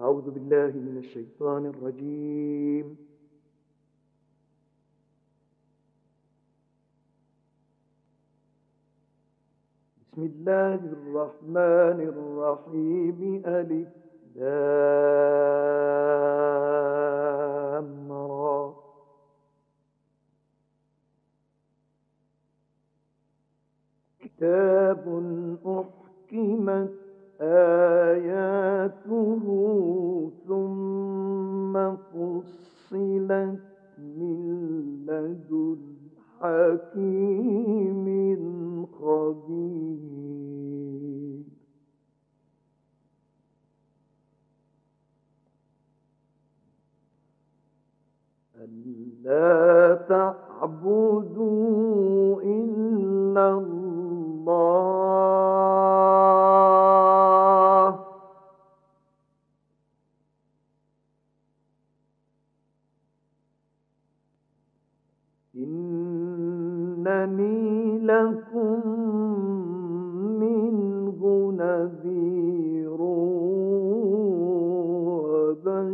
أعوذ بالله من الشيطان الرجيم. بسم الله الرحمن الرحيم. ألف لام را. كتاب أحكمت آياته ثم فصلت من لدن حكيم خبير. ألا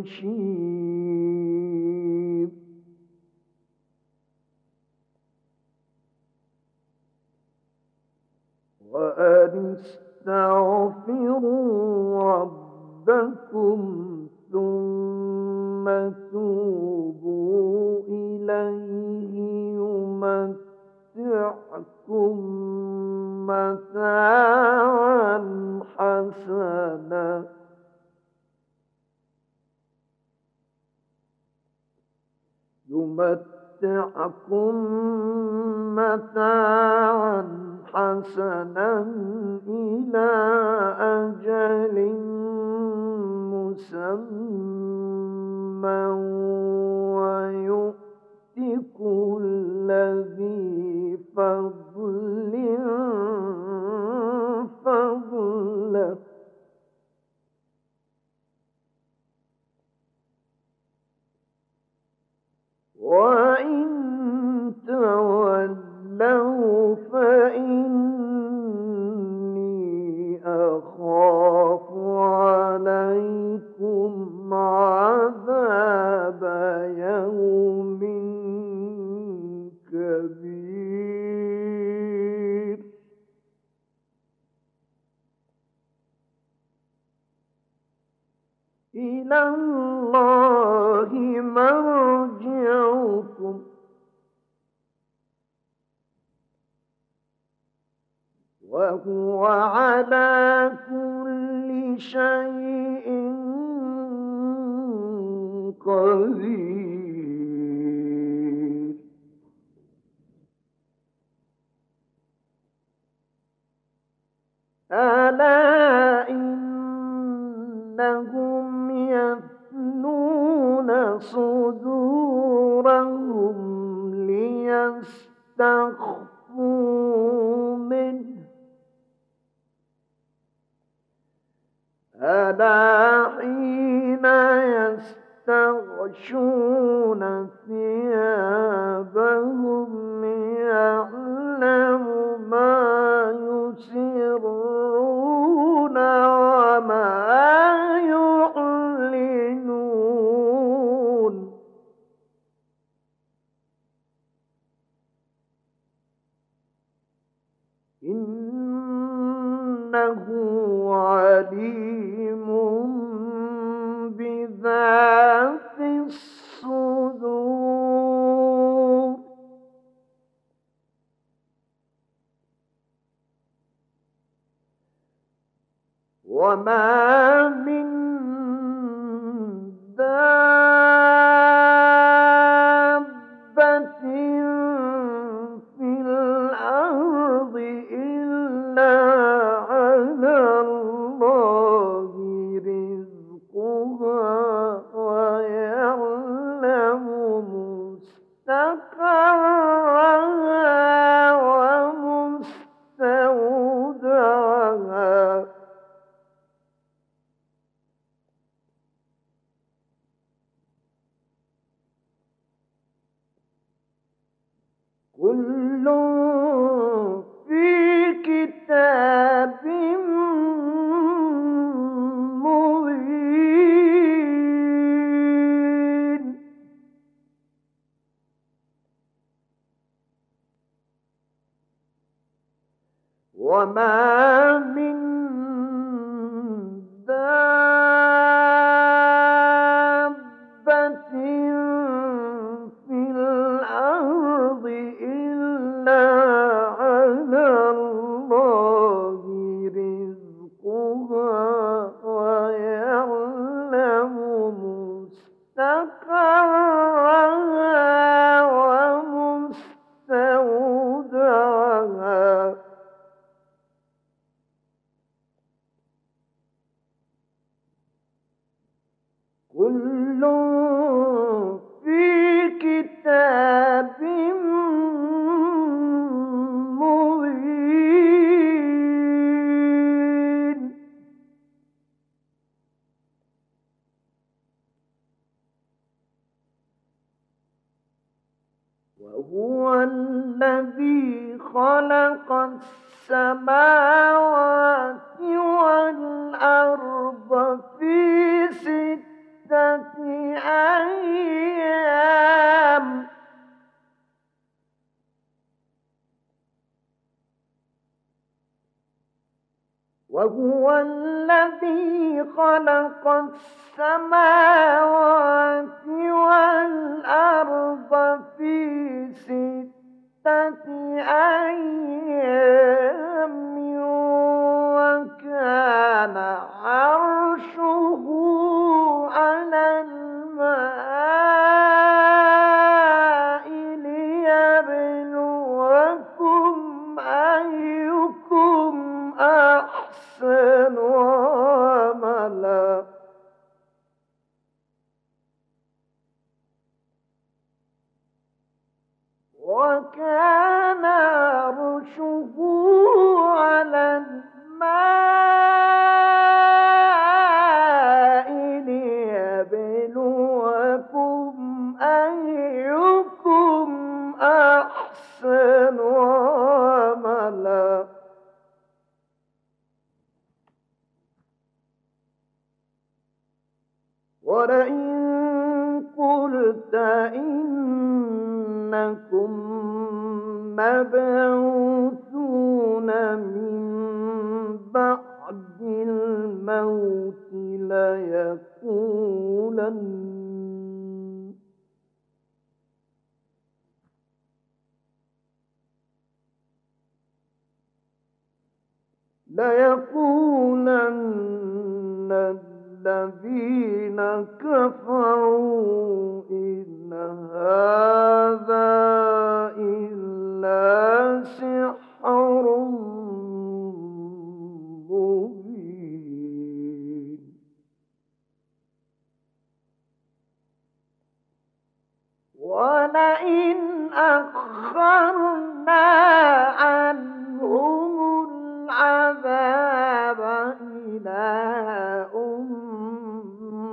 وبشير وأن استغفروا ربكم ثم توبوا إليه يمتعكم متاعا حسنا. يمتعكم متاعا حسنا إلى أجل مسمى ويؤت كل كل شيء قدير. ألا إنهم يثنون صدورهم ليستخفوا ألا حين يستغشون ثيابهم؟ من وما من خلق السماوات والأرض في ستة أيام. وهو الذي خلق السماوات والأرض في ستة أيام وكان عرشه مبعوثون من بعد الموت ليقولن. ليقولن الذين كفروا إلى أمة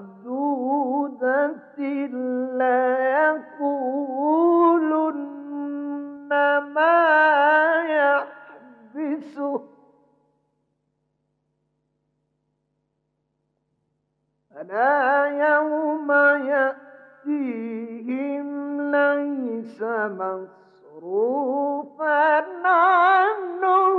معدودة ليقولن ما يحبسه ألا يوم يأتيهم ليس مصروفا عنهم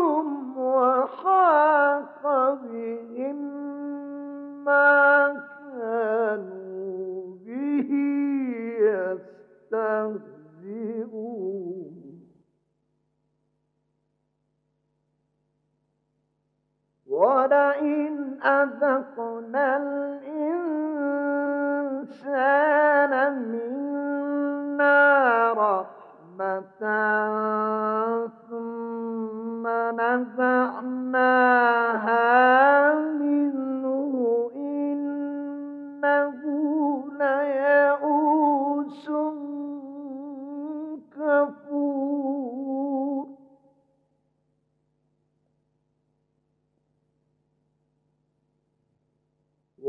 ولئن أذقنا الإنسان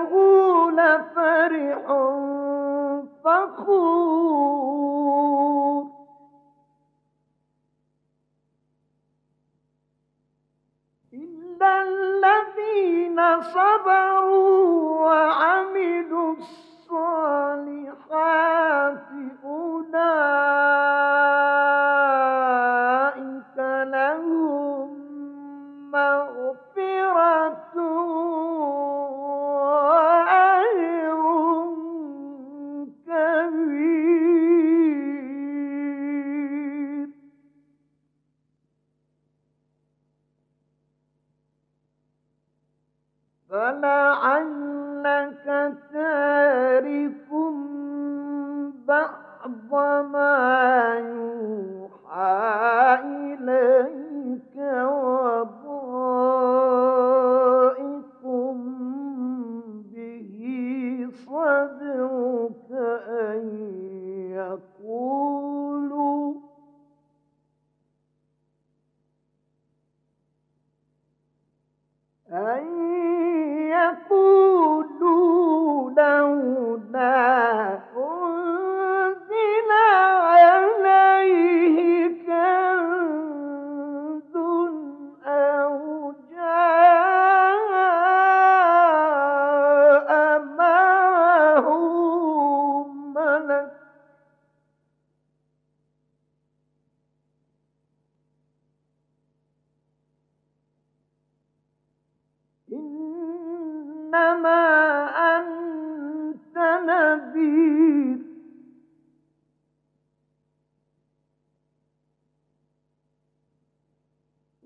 السيء فرح فخور. إلا الذين صبروا وعملوا الصالحات فلعلك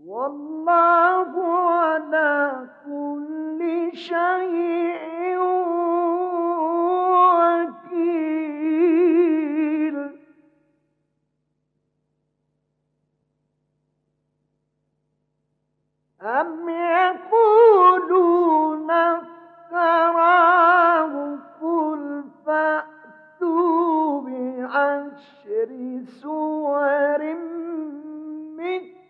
والله على كل شيء وكيل. أم يقولون افتراه قل فأتوا بعشر سور مثله